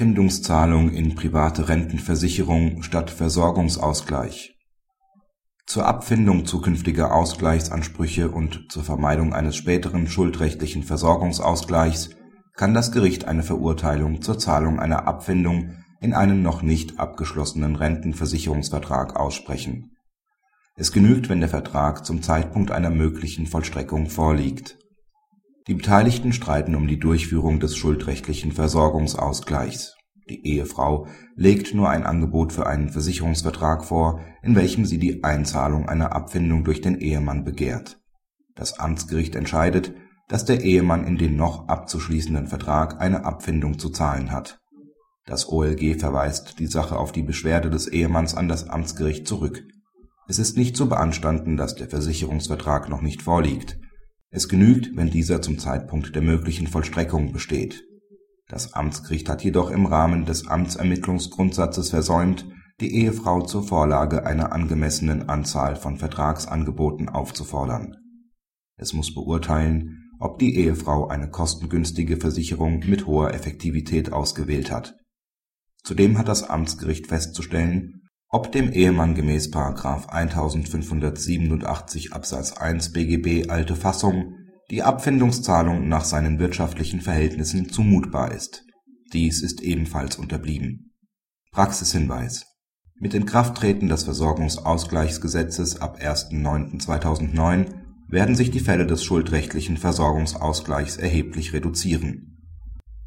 Abfindungszahlung in private Rentenversicherung statt Versorgungsausgleich Zur Abfindung zukünftiger Ausgleichsansprüche und zur Vermeidung eines späteren schuldrechtlichen Versorgungsausgleichs kann das Gericht eine Verurteilung zur Zahlung einer Abfindung in einem noch nicht abgeschlossenen Rentenversicherungsvertrag aussprechen. Es genügt, wenn der Vertrag zum Zeitpunkt einer möglichen Vollstreckung vorliegt. Die Beteiligten streiten um die Durchführung des schuldrechtlichen Versorgungsausgleichs. Die Ehefrau legt nur ein Angebot für einen Versicherungsvertrag vor, in welchem sie die Einzahlung einer Abfindung durch den Ehemann begehrt. Das Amtsgericht entscheidet, dass der Ehemann in dem noch abzuschließenden Vertrag eine Abfindung zu zahlen hat. Das OLG verweist die Sache auf die Beschwerde des Ehemanns an das Amtsgericht zurück. Es ist nicht zu beanstanden, dass der Versicherungsvertrag noch nicht vorliegt. Es genügt, wenn dieser zum Zeitpunkt der möglichen Vollstreckung besteht. Das Amtsgericht hat jedoch im Rahmen des Amtsermittlungsgrundsatzes versäumt, die Ehefrau zur Vorlage einer angemessenen Anzahl von Vertragsangeboten aufzufordern. Es muss beurteilen ob die Ehefrau eine kostengünstige Versicherung mit hoher Effektivität ausgewählt hat. Zudem hat das Amtsgericht festzustellen, ob dem Ehemann gemäß § 1587 Absatz 1 BGB alte Fassung die Abfindungszahlung nach seinen wirtschaftlichen Verhältnissen zumutbar ist. Dies ist ebenfalls unterblieben. Praxishinweis Mit Inkrafttreten des Versorgungsausgleichsgesetzes ab 1.9.2009 werden sich die Fälle des schuldrechtlichen Versorgungsausgleichs erheblich reduzieren.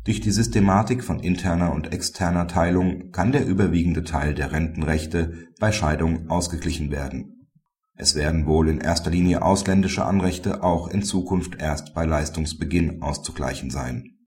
Durch die Systematik von interner und externer Teilung kann der überwiegende Teil der Rentenrechte bei Scheidung ausgeglichen werden. Es werden wohl in erster Linie ausländische Anrechte auch in Zukunft erst bei Leistungsbeginn auszugleichen sein